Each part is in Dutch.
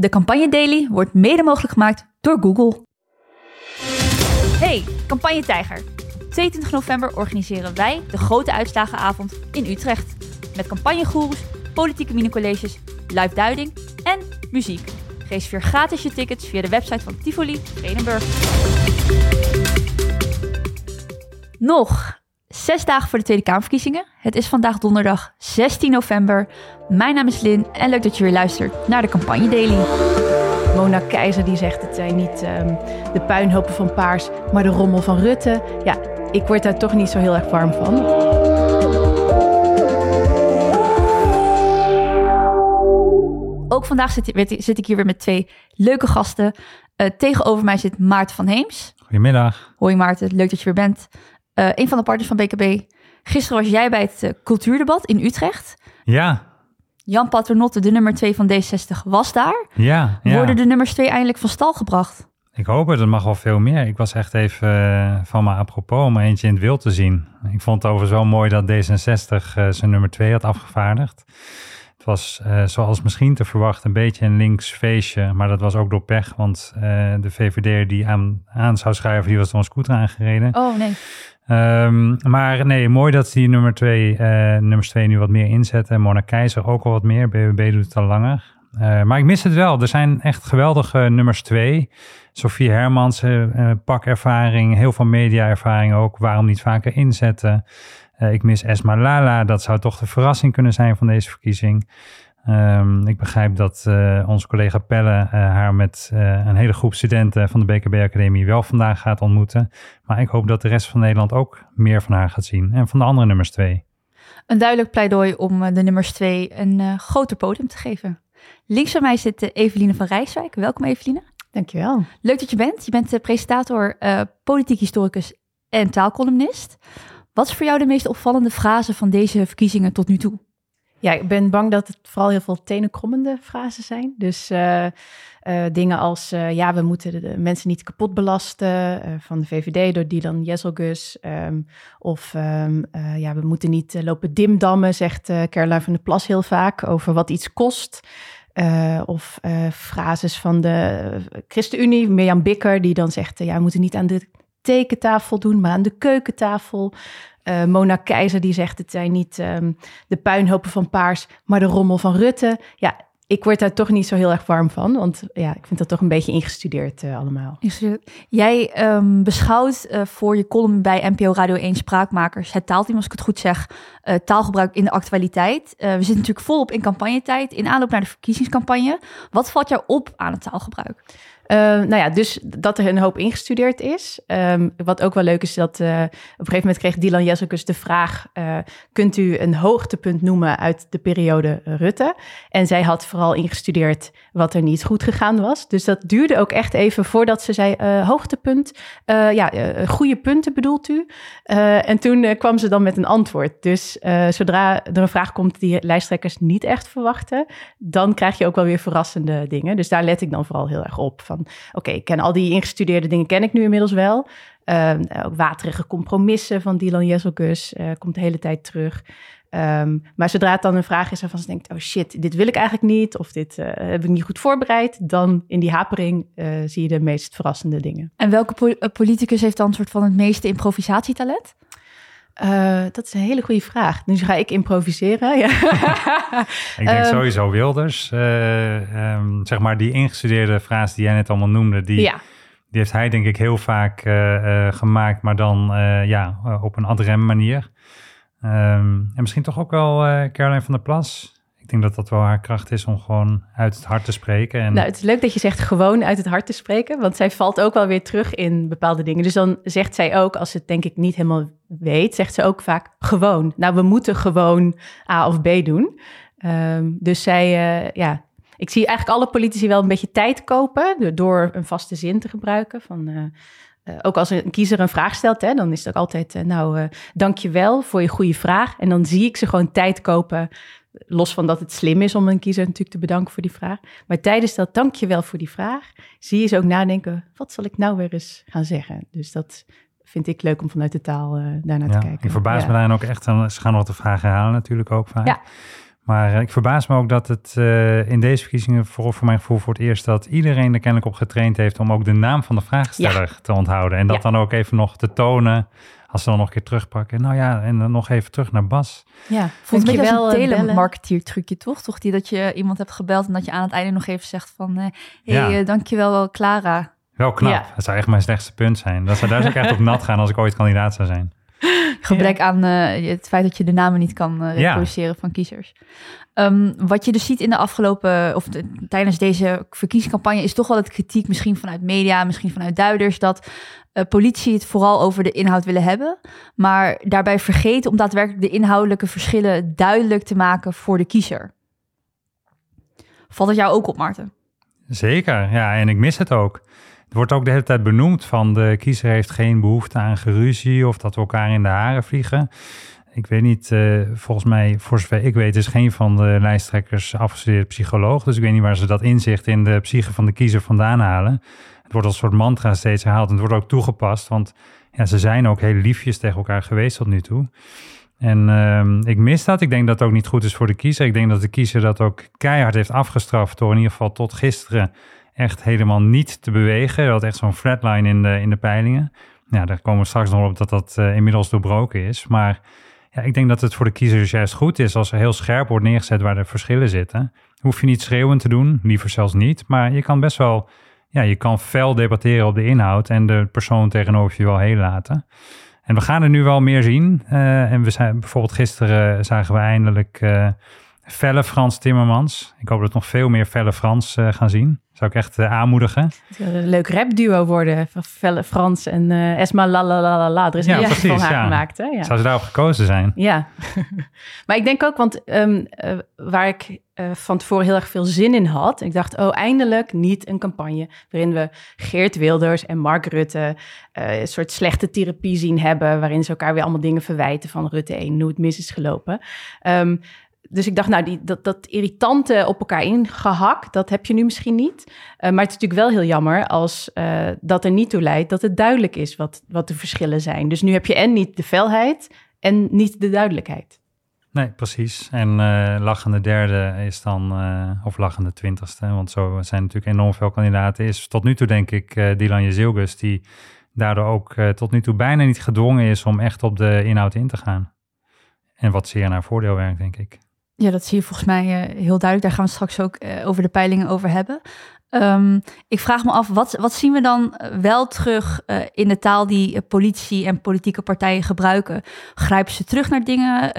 De Campagne Daily wordt mede mogelijk gemaakt door Google. Hey, Campagne Tijger. 22 november organiseren wij de grote uitslagenavond in Utrecht. Met campagnegoeroes, politieke minicolleges, live duiding en muziek. Reserveer gratis je tickets via de website van Tivoli Vredenburg. Nog zes dagen voor de Tweede Kamerverkiezingen. Het is vandaag donderdag 16 november. Mijn naam is Lin en leuk dat je weer luistert naar de Campagne Daily. Mona Keizer die zegt het zijn niet ehm, de puinhopen van Paars, maar de rommel van Rutte. Ja, ik word daar toch niet zo heel erg warm van. Ook vandaag zit, zit ik hier weer met twee leuke gasten. Eh, tegenover mij zit Maarten van Heems. Goedemiddag. Hoi Maarten, leuk dat je weer bent. Eh, een van de partners van BKB. Gisteren was jij bij het eh, cultuurdebat in Utrecht. Ja, Jan Paternotte, de nummer 2 van D60, was daar. ja, ja. Worden de nummers 2 eindelijk van stal gebracht? Ik hoop het, er mag wel veel meer. Ik was echt even eh, van me apropos om eentje in het wild te zien. Ik vond het overigens wel mooi dat D66 eh, zijn nummer 2 had afgevaardigd. Het was, zoals misschien te verwachten, een beetje een links feestje. Maar dat was ook door pech, want de VVD die aan, aan zou schuiven, die was door een scooter aangereden. Oh nee. Ehm, maar nee, mooi dat die nummer twee, nummers twee nu wat meer inzetten. Mona Keizer ook al wat meer. BBB doet het al langer. Eh, maar ik mis het wel. Er zijn echt geweldige nummers twee. Sofie Hermans, eh, pakervaring, heel veel mediaervaring ook. Waarom niet vaker inzetten? Ik mis Esma Lala. Dat zou toch de verrassing kunnen zijn van deze verkiezing. Ehm, ik begrijp dat eh, onze collega Pelle eh, haar met eh, een hele groep studenten van de BKB Academie wel vandaag gaat ontmoeten. Maar ik hoop dat de rest van Nederland ook meer van haar gaat zien. En van de andere nummers twee. Een duidelijk pleidooi om de nummers 2 een eh, groter podium te geven. Links van mij zit Eveline van Rijswijk. Welkom Eveline. Dankjewel. Leuk dat je bent. Je bent presentator, eh, politiek historicus en taalcolumnist. Wat is voor jou de meest opvallende frase van deze verkiezingen tot nu toe? Ja, ik ben bang dat het vooral heel veel tenenkrommende frasen zijn. Dus eh, eh, dingen als, eh, ja, we moeten de, de mensen niet kapot belasten van de VVD door Dylan Jezelgus. ehm, of ehm, eh, ja, we moeten niet lopen dimdammen, zegt Caroline van der Plas heel vaak, over wat iets kost. Of frases van de ChristenUnie, Mirjam Bikker, die dan zegt, ja, we moeten niet aan de tekentafel doen, maar aan de keukentafel. Eh, Mona Keizer die zegt het zijn niet ehm, de puinhopen van Paars, maar de rommel van Rutte. Ja, ik word daar toch niet zo heel erg warm van, want ja, ik vind dat toch een beetje ingestudeerd eh, allemaal. Jij ehm, beschouwt eh, voor je column bij NPO Radio 1 Spraakmakers, het taalteam als ik het goed zeg, taalgebruik in de actualiteit. We zitten natuurlijk volop in campagnetijd, in aanloop naar de verkiezingscampagne. Wat valt jou op aan het taalgebruik? Eh, nou ja, dus dat er een hoop ingestudeerd is. Ehm, wat ook wel leuk is, dat eh, op een gegeven moment kreeg Dylan Jezelkus de vraag... eh, kunt u een hoogtepunt noemen uit de periode Rutte? En zij had vooral ingestudeerd wat er niet goed gegaan was. Dus dat duurde ook echt even voordat ze zei... eh, hoogtepunt, ja, goede punten bedoelt u? En toen kwam ze dan met een antwoord. Dus zodra er een vraag komt die lijsttrekkers niet echt verwachten... dan krijg je ook wel weer verrassende dingen. Dus daar let ik dan vooral heel erg op. Van, oké, ik ken al die ingestudeerde dingen ken ik nu inmiddels wel. Ehm, ook waterige compromissen van Dylan Jezelgus eh, komt de hele tijd terug. Ehm, maar zodra het dan een vraag is waarvan ze denkt... oh shit, dit wil ik eigenlijk niet... of dit eh, heb ik niet goed voorbereid... dan in die hapering eh, zie je de meest verrassende dingen. En welke po- eh, politicus heeft dan soort van het meeste improvisatietalent? Eh, dat is een hele goede vraag. Nu ga ik improviseren. Ja. Ik denk Ehm, sowieso Wilders. eh, ehm, zeg maar die ingestudeerde frase die jij net allemaal noemde. Die, ja. die heeft hij denk ik heel vaak eh, gemaakt. Maar dan ja, op een ad rem manier. Ehm, en misschien toch ook wel Caroline van der Plas. Denk dat dat wel haar kracht is om gewoon uit het hart te spreken. En Nou, het is leuk dat je zegt gewoon uit het hart te spreken, want zij valt ook wel weer terug in bepaalde dingen. Dus dan zegt zij ook, als ze het denk ik niet helemaal weet, zegt ze ook vaak gewoon. Nou, we moeten gewoon A of B doen. Ehm, dus zij, eh, ja, ik zie eigenlijk alle politici wel een beetje tijd kopen door- een vaste zin te gebruiken. Van, eh, eh, ook als een kiezer een vraag stelt, hè, dan is het ook altijd, nou, eh dank je wel voor je goede vraag. En dan zie ik ze gewoon tijd kopen los van dat het slim is om een kiezer natuurlijk te bedanken voor die vraag. Maar tijdens dat dankjewel voor die vraag, zie je ze ook nadenken, wat zal ik nou weer eens gaan zeggen? Dus dat vind ik leuk om vanuit de taal eh daarnaar ja, te kijken. ik verbaas Ja. me daarin ook echt. aan- Ze gaan wat de vragen herhalen natuurlijk ook vaak. Ja. Maar eh, ik verbaas me ook dat het eh, in deze verkiezingen, voor, voor mijn gevoel, voor het eerst dat iedereen er kennelijk op getraind heeft om ook de naam van de vraagsteller te onthouden. En dat dan ook even nog te tonen, als ze dan nog een keer terugpakken. Nou ja, en dan nog even terug naar Bas. Ja, Voelt als dankjewel, een eh, telemarketeer trucje, toch? Toch die dat je iemand hebt gebeld en dat je aan het einde nog even zegt van... eh hey, Ja. eh, dankjewel wel, Clara. Wel knap. Ja. Dat zou echt mijn slechtste punt zijn. Dat zou daar zou ik echt op nat gaan als ik ooit kandidaat zou zijn. Gebrek aan eh, het feit dat je de namen niet kan Ja. reproduceren van kiezers. Ehm, wat je dus ziet in de afgelopen, of de- tijdens deze verkiezingscampagne, is toch wel het kritiek, misschien vanuit media, misschien vanuit duiders, dat eh, politie het vooral over de inhoud willen hebben, maar daarbij vergeten om daadwerkelijk de inhoudelijke verschillen duidelijk te maken voor de kiezer. Valt het jou ook op, Maarten? Zeker, ja, en ik mis het ook. Het wordt ook de hele tijd benoemd van de kiezer heeft geen behoefte aan geruzie of dat we elkaar in de haren vliegen. Ik weet niet, eh, volgens mij, voor zover ik weet, is geen van de lijsttrekkers afgestudeerd psycholoog. Dus ik weet niet waar ze dat inzicht in de psyche van de kiezer vandaan halen. Het wordt als soort mantra steeds herhaald en het wordt ook toegepast, want ja, ze zijn ook heel liefjes tegen elkaar geweest tot nu toe. En ehm, ik mis dat. Ik denk dat het ook niet goed is voor de kiezer. Ik denk dat de kiezer dat ook keihard heeft afgestraft door in ieder geval tot gisteren echt helemaal niet te bewegen. Dat had echt zo'n flatline in de, in de peilingen. Ja, daar komen we straks nog op dat dat eh, inmiddels doorbroken is. Maar ja, ik denk dat het voor de kiezers juist goed is als er heel scherp wordt neergezet waar de verschillen zitten. Hoef je niet schreeuwend te doen, liever zelfs niet. Maar je kan best wel, ja, je kan fel debatteren op de inhoud en de persoon tegenover je wel heel laten. En we gaan er nu wel meer zien. Eh, en we zijn bijvoorbeeld gisteren zagen we eindelijk eh felle Frans Timmermans. Ik hoop dat we nog veel meer felle Frans eh, gaan zien. Zou ik echt eh, aanmoedigen. Een leuk rapduo worden van Felle Frans en eh, Esma la la la la. Er is een precies, van haar ja. gemaakt, hè? Ja. Zou ze daarop gekozen zijn? Ja, maar ik denk ook, want ehm, eh, waar ik van tevoren heel erg veel zin in had, ik dacht, oh, eindelijk niet een campagne waarin we Geert Wilders en Mark Rutte een soort slechte therapie zien hebben, waarin ze elkaar weer allemaal dingen verwijten van Rutte 1, hoe het mis is gelopen. Ehm, dus ik dacht, nou, die, dat, dat irritante op elkaar ingehakt, dat heb je nu misschien niet. Eh, maar het is natuurlijk wel heel jammer als eh, dat er niet toe leidt dat het duidelijk is wat, wat de verschillen zijn. Dus nu heb je en niet de felheid en niet de duidelijkheid. Nee, precies. En eh lachende derde is dan, of lachende twintigste, want zo zijn natuurlijk enorm veel kandidaten, is tot nu toe denk ik Dylan Jezilgus, die daardoor ook tot nu toe bijna niet gedwongen is om echt op de inhoud in te gaan. En wat zeer naar voordeel werkt, denk ik. Ja, dat zie je volgens mij eh, heel duidelijk. Daar gaan we straks ook eh, over de peilingen over hebben. Ehm, ik vraag me af, wat, wat zien we dan eh, wel terug in de taal die politie en politieke partijen gebruiken? Grijpen ze terug naar dingen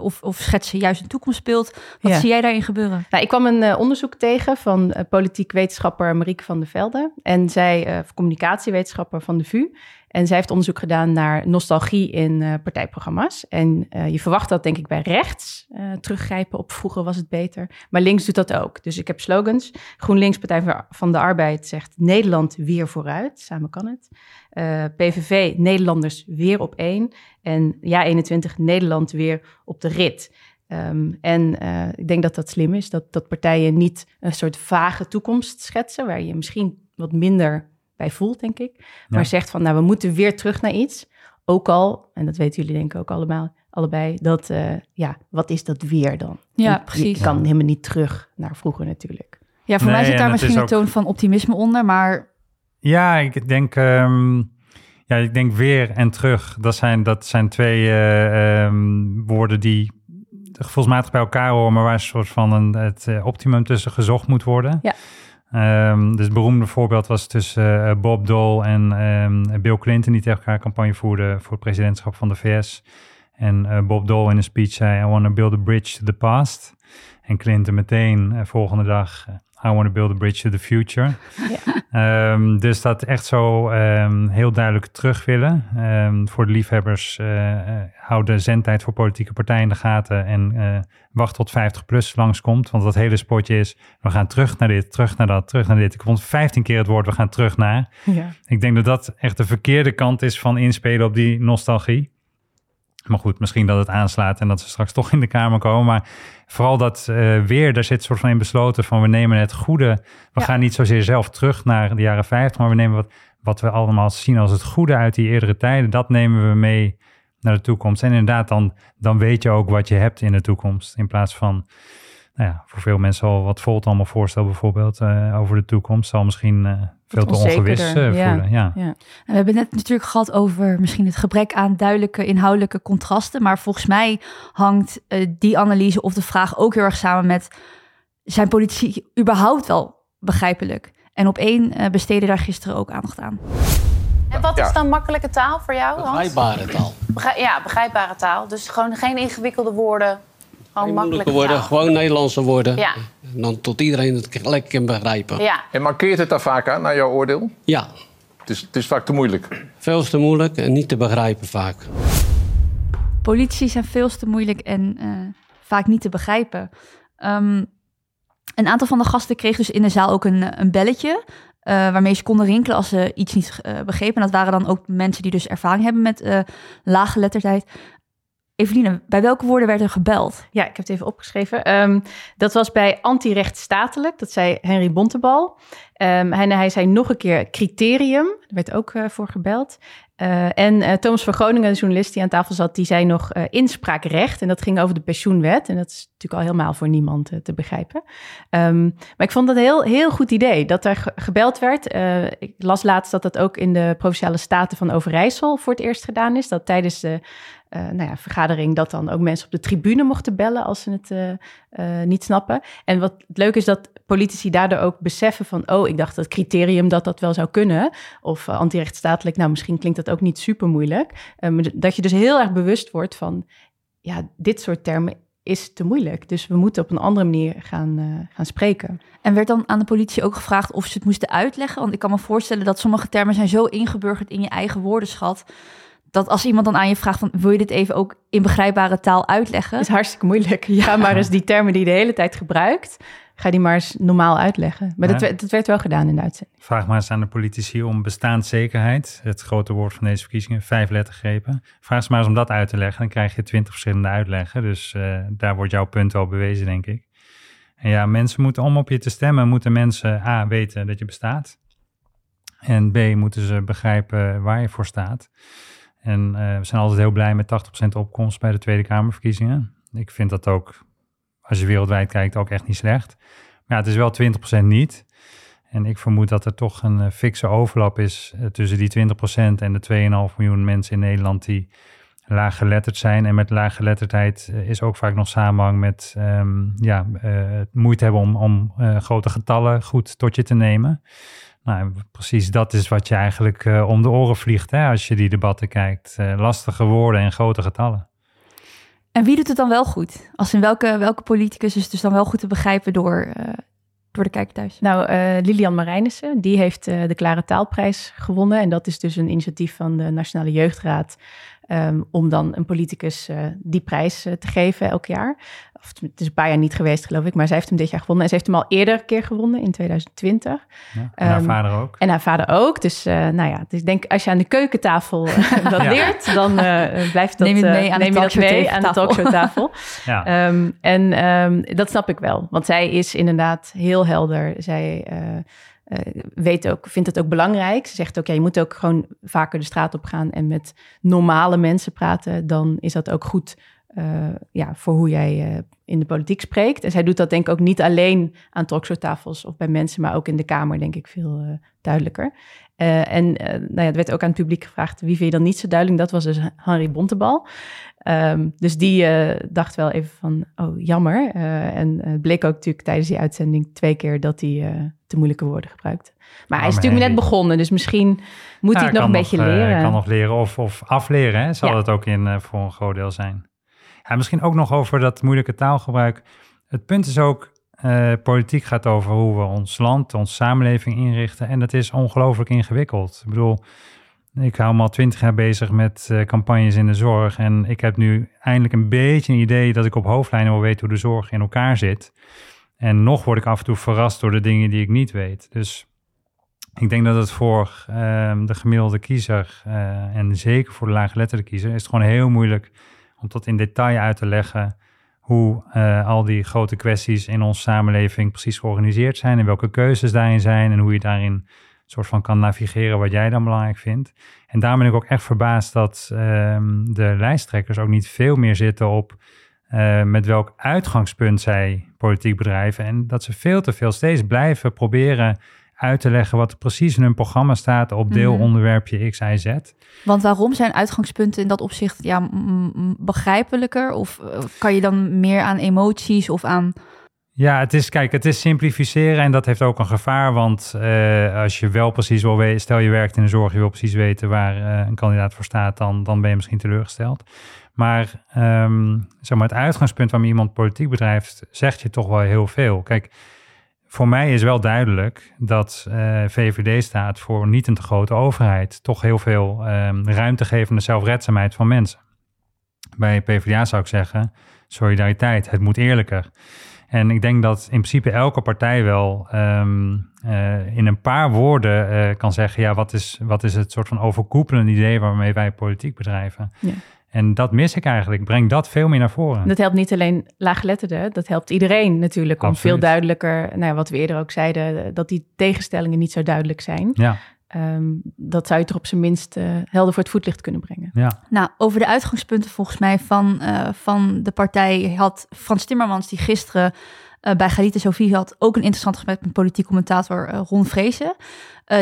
of, of schetsen juist een toekomstbeeld? Wat Ja. zie jij daarin gebeuren? Nou, ik kwam een onderzoek tegen van politiek wetenschapper Marieke van der Velde. En zij, communicatiewetenschapper van de VU. En zij heeft onderzoek gedaan naar nostalgie in eh, partijprogramma's. En eh, je verwacht dat denk ik bij rechts eh, teruggrijpen op vroeger was het beter. Maar links doet dat ook. Dus ik heb slogans. GroenLinks, Partij van de Arbeid zegt Nederland weer vooruit. Samen kan het. PVV, Nederlanders weer op één. En ja 21, Nederland weer op de rit. Ehm, en ik denk dat dat slim is, dat, dat partijen niet een soort vage toekomst schetsen, waar je misschien wat minder bij voelt, denk ik. Maar zegt van, nou, we moeten weer terug naar iets. Ook al, en dat weten jullie denk ik ook allemaal, allebei, dat, eh, ja, wat is dat weer dan? Ja, precies. Je kan helemaal niet terug naar vroeger natuurlijk. Ja, voor Nee, mij zit daar misschien is een ook- toon van optimisme onder, maar Ja, ik denk, ehm, ja, ik denk weer en terug. Dat zijn, dat zijn twee eh, ehm, woorden die gevoelsmatig bij elkaar horen, maar waar een soort van een, het eh, optimum tussen gezocht moet worden. Ja. Ehm, dus het beroemde voorbeeld was tussen eh, Bob Dole en ehm, Bill Clinton, die tegen elkaar campagne voerden voor het presidentschap van de VS. En eh, Bob Dole in een speech zei, I want to build a bridge to the past. En Clinton meteen, eh, volgende dag, I want to build a bridge to the future. Ehm, dus dat echt zo ehm, heel duidelijk terug willen. Ehm, voor de liefhebbers, eh, hou de zendtijd voor politieke partijen in de gaten en eh, wacht tot 50 plus langskomt. Want dat hele spotje is, we gaan terug naar dit, terug naar dat, terug naar dit. Ik vond 15 keer het woord, we gaan terug naar. Ja. Ik denk dat dat echt de verkeerde kant is van inspelen op die nostalgie. Maar goed, misschien dat het aanslaat en dat ze straks toch in de Kamer komen. Maar vooral dat eh, weer, daar zit een soort van in besloten van we nemen het goede. We Ja. gaan niet zozeer zelf terug naar de jaren 50, maar we nemen wat, wat we allemaal zien als het goede uit die eerdere tijden. Dat nemen we mee naar de toekomst. En inderdaad, dan, dan weet je ook wat je hebt in de toekomst. In plaats van, nou ja, voor veel mensen al wat Volt allemaal voorstelt bijvoorbeeld uh, over de toekomst, zal misschien uh, veel te ongewis uh, voelen. Ja. Ja. En we hebben net natuurlijk gehad over misschien het gebrek aan duidelijke inhoudelijke contrasten. Maar volgens mij hangt die analyse of de vraag ook heel erg samen met zijn politici überhaupt wel begrijpelijk? En op één uh, besteden daar gisteren ook aandacht aan. En wat is dan makkelijke taal voor jou? Hans? Begrijpbare taal. ja, begrijpbare taal. Dus gewoon geen ingewikkelde woorden. Makkelijke woorden, taal. gewoon Nederlandse woorden. Ja. En dan tot iedereen het gelijk kan begrijpen. Ja. En markeert het daar vaak aan, naar jouw oordeel? Ja. Het is, het is vaak te moeilijk. Veel te moeilijk en niet te begrijpen vaak. Politici zijn veel te moeilijk en uh, vaak niet te begrijpen. Um, een aantal van de gasten kreeg dus in de zaal ook een, een belletje. Uh, waarmee ze konden rinkelen als ze iets niet uh, begrepen. En dat waren dan ook mensen die dus ervaring hebben met uh, laaggeletterdheid. Eveline, bij welke woorden werd er gebeld? Ja, ik heb het even opgeschreven. Um, dat was bij antirechtstatelijk, dat zei Henry Bontebal. Um, hij, zei nog een keer criterium, daar werd ook voor gebeld. Uh, en uh, Thomas van Groningen, de journalist die aan tafel zat, die zei nog inspraakrecht. En dat ging over de pensioenwet. En dat is natuurlijk al helemaal voor niemand te begrijpen. Um, maar ik vond dat een heel, heel goed idee dat er gebeld werd. ik las laatst dat dat ook in de Provinciale Staten van Overijssel voor het eerst gedaan is. Dat tijdens de uh, nou ja, vergadering dat dan ook mensen op de tribune mochten bellen als ze het uh, uh, niet snappen. En wat het leuke is dat politici daardoor ook beseffen van, oh, ik dacht dat criterium dat dat wel zou kunnen. Of antirechtstatelijk, nou misschien klinkt dat ook niet super moeilijk. dat je dus heel erg bewust wordt van, ja, dit soort termen is te moeilijk. Dus we moeten op een andere manier gaan, gaan spreken. En werd dan aan de politie ook gevraagd of ze het moesten uitleggen? Want ik kan me voorstellen dat sommige termen zijn zo ingeburgerd in je eigen woordenschat dat als iemand dan aan je vraagt van wil je dit even ook in begrijpbare taal uitleggen? is hartstikke moeilijk. Ja, ga maar eens die termen die je de hele tijd gebruikt, ga die maar eens normaal uitleggen. Maar ja. dat, werd, dat werd wel gedaan in de uitzending. Vraag maar eens aan de politici om bestaanszekerheid, het grote woord van deze verkiezingen, vijf lettergrepen. Vraag ze maar eens om dat uit te leggen. Dan krijg je twintig verschillende uitleggen. Dus uh, daar wordt jouw punt wel bewezen, denk ik. En ja, mensen moeten om op je te stemmen, moeten mensen A weten dat je bestaat. En B moeten ze begrijpen waar je voor staat. En uh, we zijn altijd heel blij met 80% opkomst bij de Tweede Kamerverkiezingen. Ik vind dat ook, als je wereldwijd kijkt, ook echt niet slecht. Maar ja, het is wel 20% niet. En ik vermoed dat er toch een uh, fikse overlap is uh, tussen die 20% en de 2,5 miljoen mensen in Nederland die laaggeletterd zijn. En met laaggeletterdheid is ook vaak nog samenhang met um, ja, moeite hebben om, om grote getallen goed tot je te nemen. Nou, precies dat is wat je eigenlijk uh, om de oren vliegt hè, als je die debatten kijkt. Uh, lastige woorden en grote getallen. En wie doet het dan wel goed? Als in welke, welke politicus is het dus dan wel goed te begrijpen door, uh, door de kijker thuis? Nou, Lilian Marijnissen, die heeft de Klare Taalprijs gewonnen. En dat is dus een initiatief van de Nationale Jeugdraad... Um, om dan een politicus die prijs te geven elk jaar of het is een paar jaar niet geweest, geloof ik, maar zij heeft hem dit jaar gewonnen. En ze heeft hem al eerder een keer gewonnen in 2020. Ja, en haar um, vader ook. En haar vader ook. Dus uh, nou ja, dus ik denk als je aan de keukentafel uh, dat ja. leert, dan uh, blijft dat, neem je mee aan, neem de, je dat mee aan de talkshowtafel. ja. um, en um, dat snap ik wel, want zij is inderdaad heel helder. Zij uh, weet ook, vindt het ook belangrijk. Ze zegt ook, ja, je moet ook gewoon vaker de straat op gaan en met normale mensen praten. Dan is dat ook goed uh, ja, voor hoe jij uh, in de politiek spreekt. En zij doet dat denk ik ook niet alleen aan talkshowtafels of bij mensen, maar ook in de Kamer denk ik veel uh, duidelijker. en nou ja, er werd ook aan het publiek gevraagd, wie vind je dan niet zo duidelijk? Dat was dus Henry Bontebal. Um, dus die dacht wel even van, oh jammer. en het bleek ook natuurlijk tijdens die uitzending twee keer dat hij te moeilijke woorden gebruikt. Maar hij is natuurlijk net begonnen, dus misschien moet hij het nog een beetje leren. Hij kan nog leren of, of afleren, hè? zal ja. het ook in voor een groot deel zijn. Ja, misschien ook nog over dat moeilijke taalgebruik. Het punt is ook, uh, politiek gaat over hoe we ons land, onze samenleving inrichten. En dat is ongelooflijk ingewikkeld. Ik bedoel, ik hou me al twintig jaar bezig met uh, campagnes in de zorg. En ik heb nu eindelijk een beetje een idee dat ik op hoofdlijnen wil weten hoe de zorg in elkaar zit. En nog word ik af en toe verrast door de dingen die ik niet weet. Dus ik denk dat het voor uh, de gemiddelde kiezer uh, en zeker voor de laaggeletterde kiezer is het gewoon heel moeilijk om tot in detail uit te leggen hoe uh, al die grote kwesties in onze samenleving precies georganiseerd zijn en welke keuzes daarin zijn en hoe je daarin soort van kan navigeren wat jij dan belangrijk vindt. En daar ben ik ook echt verbaasd dat ehm, de lijsttrekkers ook niet veel meer zitten op uh, met welk uitgangspunt zij politiek bedrijven. En dat ze veel te veel steeds blijven proberen uit te leggen wat er precies in hun programma staat op deelonderwerpje X, Y, Z. Want waarom zijn uitgangspunten in dat opzicht ja, begrijpelijker? Of uh, kan je dan meer aan emoties of aan ja, het is, kijk, het is simplificeren en dat heeft ook een gevaar. Want uh, als je wel precies wil weten, stel je werkt in de zorg, je wil precies weten waar uh, een kandidaat voor staat, dan, dan ben je misschien teleurgesteld. Maar, um, zeg maar het uitgangspunt waarom iemand politiek bedrijft, zegt je toch wel heel veel. Kijk, voor mij is wel duidelijk dat uh, VVD staat voor niet een te grote overheid. Toch heel veel um, ruimte geven zelfredzaamheid van mensen. Bij PvdA zou ik zeggen, solidariteit, het moet eerlijker. En ik denk dat in principe elke partij wel um, uh, in een paar woorden uh, kan zeggen: ja, wat is, wat is het soort van overkoepelende idee waarmee wij politiek bedrijven? Ja. En dat mis ik eigenlijk. Breng dat veel meer naar voren. Dat helpt niet alleen laaggeletterden, dat helpt iedereen natuurlijk. Om Absoluut. veel duidelijker, nou, wat we eerder ook zeiden, dat die tegenstellingen niet zo duidelijk zijn. Ja. Um, dat zou je toch op zijn minst uh, helder voor het voetlicht kunnen brengen. Ja. Nou, over de uitgangspunten volgens mij van, uh, van de partij had Frans Timmermans, die gisteren uh, bij Galite Sofie had, ook een interessant gesprek met politiek commentator Ron Vrezen.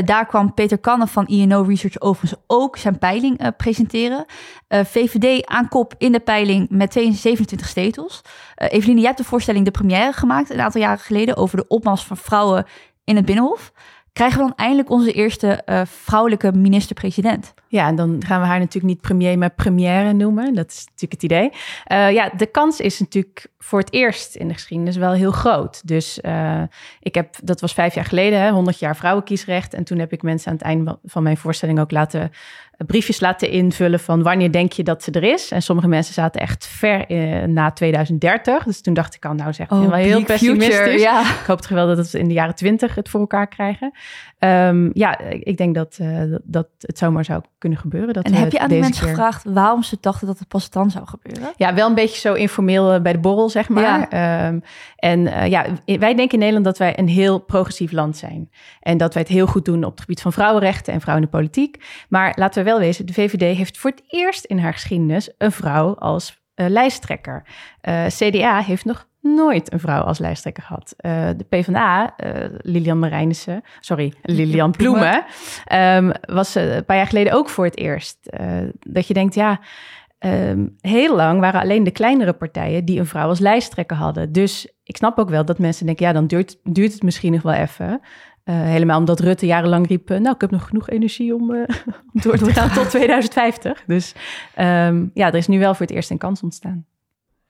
daar kwam Peter Kannen van INO Research overigens ook zijn peiling presenteren. VVD aan kop in de peiling met 27 zetels. Eveline, jij hebt de voorstelling De Première gemaakt een aantal jaren geleden over de opmars van vrouwen in het Binnenhof krijgen we dan eindelijk onze eerste vrouwelijke minister-president. Ja, en dan gaan we haar natuurlijk niet premier, maar première noemen. Dat is natuurlijk het idee. Uh, ja, de kans is natuurlijk voor het eerst in de geschiedenis wel heel groot. Dus uh, ik heb, dat was vijf jaar geleden, hè, 100 jaar vrouwenkiesrecht. En toen heb ik mensen aan het einde van mijn voorstelling ook laten briefjes laten invullen van wanneer denk je dat ze er is. En sommige mensen zaten echt ver na 2030. Dus toen dacht ik al, nou zeg, oh, wel heel pessimistisch. Future, ja. Ik hoop toch wel dat we in de jaren 20 het voor elkaar krijgen. Um, ja, ik denk dat, uh, dat het zomaar zou kunnen gebeuren. Dat en heb je aan die mensen gevraagd waarom ze dachten dat het pas dan zou gebeuren? Ja, wel een beetje zo informeel uh, bij de borrel, zeg maar. Ja. Um, en uh, ja, wij denken in Nederland dat wij een heel progressief land zijn. En dat wij het heel goed doen op het gebied van vrouwenrechten en vrouwen in de politiek. Maar laten we wel wezen, de VVD heeft voor het eerst in haar geschiedenis een vrouw als lijsttrekker. CDA heeft nog nooit een vrouw als lijsttrekker gehad. Uh, de PvdA, uh, eh, Lilian Marijnissen, sorry, Lilian Ploemen, um, was uh, een paar jaar geleden ook voor het eerst. dat je denkt, ja, um, heel lang waren alleen de kleinere partijen die een vrouw als lijsttrekker hadden. Dus ik snap ook wel dat mensen denken, ja, dan duurt, duurt het misschien nog wel even. helemaal omdat Rutte jarenlang riep, nou, ik heb nog genoeg energie om, om door te gaan tot 2050. Dus um, ja, er is nu wel voor het eerst een kans ontstaan.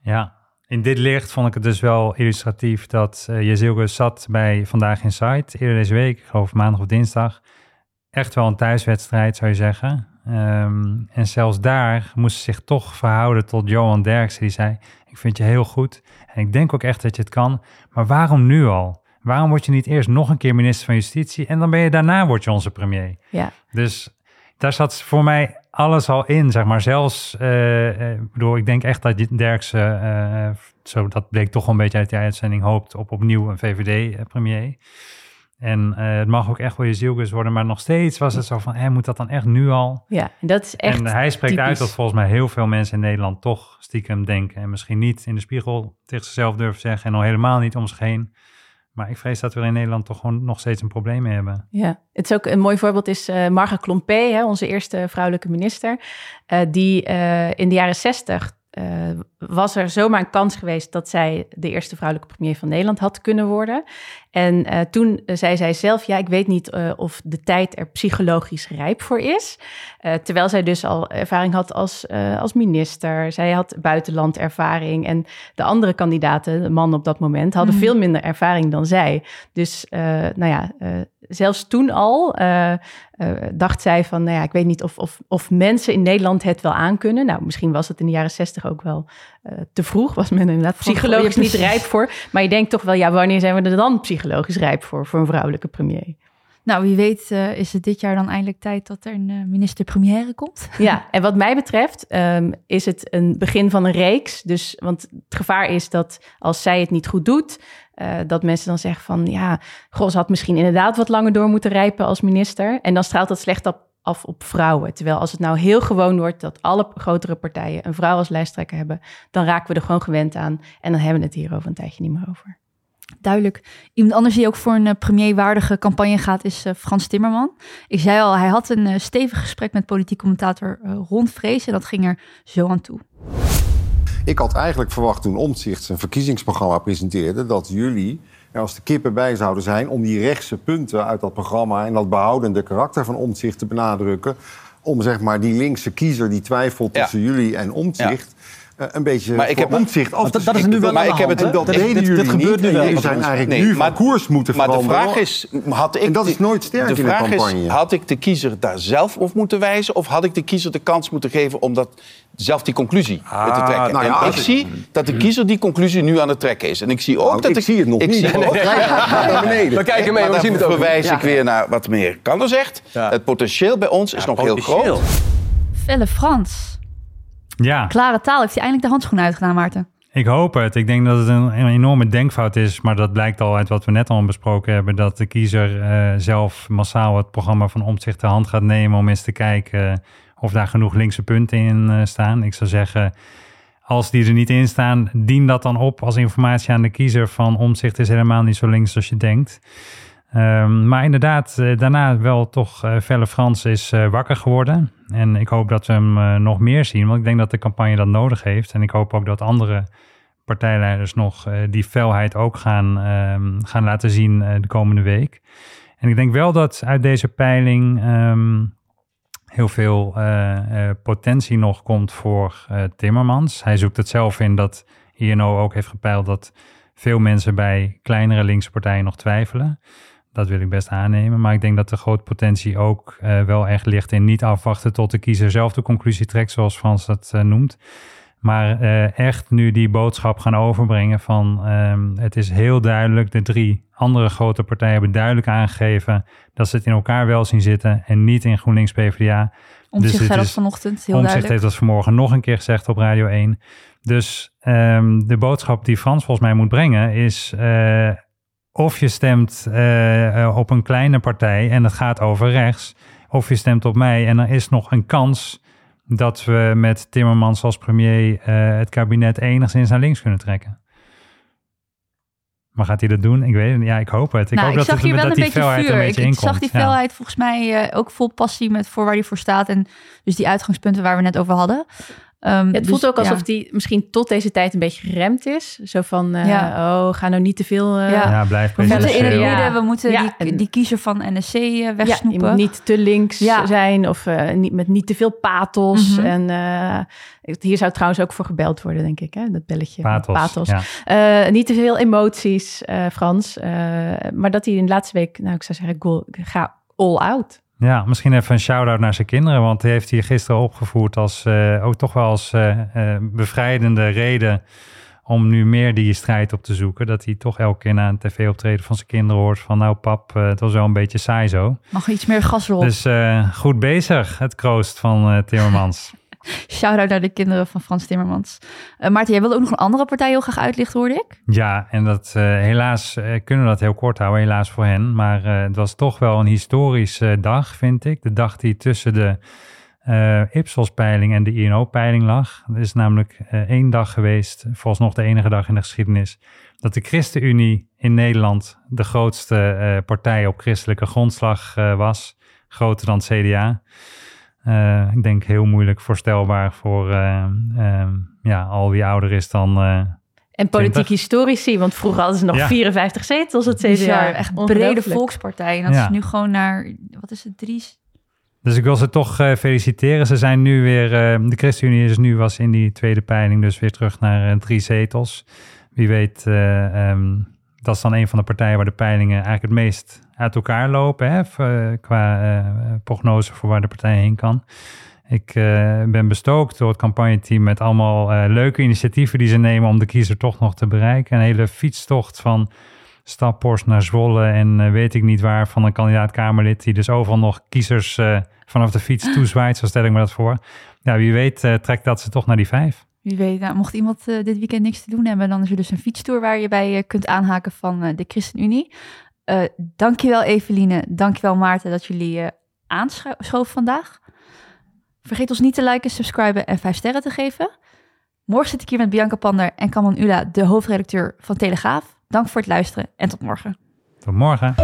Ja, in dit licht vond ik het dus wel illustratief dat uh, Jezilke zat bij Vandaag in Site eerder deze week, ik geloof maandag of dinsdag. Echt wel een thuiswedstrijd zou je zeggen. Um, en zelfs daar moest ze zich toch verhouden tot Johan Derksen. Die zei, ik vind je heel goed en ik denk ook echt dat je het kan. Maar waarom nu al? Waarom word je niet eerst nog een keer minister van Justitie en dan ben je daarna word je onze premier? Ja. Dus daar zat voor mij alles al in, zeg maar. Zelfs, uh, ik bedoel, ik denk echt dat Derksen, uh, zo, dat bleek toch een beetje uit die uitzending, hoopt op opnieuw een VVD-premier. En uh, het mag ook echt wel je zielkus worden, maar nog steeds was het zo van, hé, moet dat dan echt nu al? Ja, dat is echt En hij spreekt typisch. uit dat volgens mij heel veel mensen in Nederland toch stiekem denken en misschien niet in de spiegel tegen zichzelf durven zeggen en al helemaal niet om zich heen. Maar ik vrees dat we in Nederland toch gewoon nog steeds een probleem mee hebben. Ja, het is ook een mooi voorbeeld is uh, Marga Klompé, hè, onze eerste vrouwelijke minister, uh, die uh, in de jaren zestig was er zomaar een kans geweest dat zij de eerste vrouwelijke premier van Nederland had kunnen worden. En uh, toen zei zij zelf, ja, ik weet niet uh, of de tijd er psychologisch rijp voor is. terwijl zij dus al ervaring had als, als minister. Zij had buitenlandervaring. En de andere kandidaten, de mannen op dat moment, hadden mm. veel minder ervaring dan zij. Dus nou ja, zelfs toen al uh, uh, dacht zij van, nou ja, ik weet niet of, of, of mensen in Nederland het wel aankunnen. Nou, misschien was het in de jaren zestig ook wel uh, te vroeg. Was men inderdaad psychologisch niet rijp voor. Maar je denkt toch wel, ja, wanneer zijn we er dan psychologisch rijp voor, voor een vrouwelijke premier? Nou, wie weet uh, is het dit jaar dan eindelijk tijd dat er een uh, minister-première komt. Ja, en wat mij betreft um, is het een begin van een reeks. Dus, want het gevaar is dat als zij het niet goed doet, uh, dat mensen dan zeggen van ja, Gros had misschien inderdaad wat langer door moeten rijpen als minister. En dan straalt dat slecht op, af op vrouwen. Terwijl als het nou heel gewoon wordt dat alle grotere partijen een vrouw als lijsttrekker hebben, dan raken we er gewoon gewend aan. En dan hebben we het hier over een tijdje niet meer over. Duidelijk. Iemand anders die ook voor een uh, premierwaardige campagne gaat is uh, Frans Timmerman. Ik zei al, hij had een uh, stevig gesprek met politiek commentator Ron Vrees en dat ging er zo aan toe. Ik had eigenlijk verwacht toen Omtzigt zijn verkiezingsprogramma presenteerde... dat jullie er als de kippen bij zouden zijn om die rechtse punten uit dat programma... en dat behoudende karakter van Omtzigt te benadrukken... om zeg maar die linkse kiezer die twijfelt tussen jullie en Omtzigt... Uh, een beetje maar ik heb omzicht af dat, dat is nu wel maar ik heb het, dat, dat deden jullie gebeurt niet. Nu wel. Jullie zijn eigenlijk nee, nu maar, van koers moeten maar veranderen. Maar de vraag is, had ik en dat is nooit sterk de in vraag een campagne. Is, had ik de kiezer daar zelf op moeten wijzen... of had ik de kiezer de kans moeten geven om dat, zelf die conclusie ah, te trekken? Nou ja, en ik zie dat de kiezer die conclusie nu aan het trekken is. En ik zie ook nou, dat... Ik, ik zie het nog ik niet. Zie ook, naar beneden. We kijken mee, we zien het ook. verwijs ik weer naar wat meneer Kander zegt. Het potentieel bij ons is nog heel groot. Felle Frans. Ja. Klare taal. Heeft hij eindelijk de handschoen uitgedaan, Maarten? Ik hoop het. Ik denk dat het een, een, enorme denkfout is. Maar dat blijkt al uit wat we net al besproken hebben. Dat de kiezer uh, zelf massaal het programma van Omtzigt ter hand gaat nemen. Om eens te kijken of daar genoeg linkse punten in uh, staan. Ik zou zeggen, als die er niet in staan, dien dat dan op als informatie aan de kiezer. Van Omtzigt is helemaal niet zo links als je denkt. Um, maar inderdaad, uh, daarna wel toch uh, Felle Frans is uh, wakker geworden. En ik hoop dat we hem nog meer zien, want ik denk dat de campagne dat nodig heeft. En ik hoop ook dat andere partijleiders nog die felheid ook gaan, um, gaan laten zien de komende week. En ik denk wel dat uit deze peiling um, heel veel potentie nog komt voor Timmermans. Hij zoekt het zelf in dat INO ook heeft gepeild dat veel mensen bij kleinere linkse partijen nog twijfelen. Dat wil ik best aannemen. Maar ik denk dat de grote potentie ook uh, wel echt ligt in niet afwachten tot de kiezer zelf de conclusie trekt, zoals Frans dat uh, noemt. Maar uh, echt nu die boodschap gaan overbrengen van um, het is heel duidelijk, de drie andere grote partijen hebben duidelijk aangegeven dat ze het in elkaar wel zien zitten en niet in GroenLinks PvdA. Omtzigt dus zei dat vanochtend, heel Omtzigt heeft dat vanmorgen nog een keer gezegd op Radio 1. Dus um, de boodschap die Frans volgens mij moet brengen is of je stemt uh, op een kleine partij en het gaat over rechts, of je stemt op mij en er is nog een kans dat we met Timmermans als premier uh, het kabinet enigszins naar links kunnen trekken. Maar gaat hij dat doen? Ik weet het Ja, ik hoop het. Ik nou, hoop ik dat, zag hier wel dat een die felheid vuur. een beetje ik, inkomt. zag die felheid volgens mij uh, ook vol passie met voor waar hij voor staat. En dus die uitgangspunten waar we net over hadden. Um, ja, het dus, voelt ook alsof ja. die misschien tot deze tijd een beetje geremd is. Zo van, uh, ja. oh, ga nou niet te veel... Uh, ja. ja, blijf We moeten in het preciseren. midden, we moeten Ja, die, die kiezer van NSC uh, Ja, wegsnoepen. je moet niet te links Ja. zijn of eh, niet, met niet te veel pathos. Mhm. En eh, hier zou trouwens ook voor gebeld worden, denk ik, hè? dat belletje. Pathos. Ja. Eh, niet te veel emoties, eh, Frans. Eh, maar dat hij in de laatste week, nou ik zou zeggen, go, ga all out. Ja, misschien even een shout-out naar zijn kinderen, want hij heeft hier gisteren opgevoerd als eh, ook toch wel als eh, eh, bevrijdende reden om nu meer die strijd op te zoeken. Dat hij toch elke keer na een tv-optreden van zijn kinderen hoort van nou pap, het was wel een beetje saai zo. Mag iets meer gas erop. Dus goed bezig, het kroost van Timmermans. Shout-out naar de kinderen van Frans Timmermans. Eh, Maarten, jij wilde ook nog een andere partij heel graag uitlichten, hoorde ik? Ja, en dat eh, helaas eh, kunnen we dat heel kort houden, helaas voor hen. Maar het was toch wel een historische dag, vind ik. De dag die tussen de Ipsos-peiling en de INO-peiling lag. Er is namelijk één dag geweest, volgens nog de enige dag in de geschiedenis, dat de ChristenUnie in Nederland de grootste partij op christelijke grondslag was. Groter dan het CDA. Eh, ik denk heel moeilijk voorstelbaar voor eh, eh, ja, al wie ouder is dan... eh, En politiek 20. historici, want vroeger hadden ze nog Ja. 54 zetels, het CDA. Bizar, echt brede volkspartij. En dat Ja. is nu gewoon naar, wat is het, drie... Dus ik wil ze toch feliciteren. Ze zijn nu weer, eh, de ChristenUnie is nu was in die tweede peiling dus weer terug naar drie zetels. Wie weet, eh, ehm, dat is dan een van de partijen waar de peilingen eigenlijk het meest uit elkaar lopen. Hè, eh, qua eh, prognose voor waar de partij heen kan. Ik eh, ben bestookt door het campagneteam met allemaal leuke initiatieven die ze nemen om de kiezer toch nog te bereiken. Een hele fietstocht van stappost naar Zwolle en weet ik niet waar van een kandidaat-Kamerlid die dus overal nog kiezers vanaf de fiets toezwaait, zo stel ik me dat voor. Ja, wie weet trekt dat ze toch naar die vijf. Wie weet, nou, mocht iemand uh, dit weekend niks te doen hebben, dan is er dus een fietstour waar je bij uh, kunt aanhaken van uh, de ChristenUnie. Dankjewel Eveline, dankjewel Maarten dat jullie aanschoven vandaag. Vergeet ons niet te liken, subscriben en vijf sterren te geven. Morgen zit ik hier met Bianca Pander en Kaman Ula, de hoofdredacteur van Telegraaf. Dank voor het luisteren en tot morgen. Tot morgen.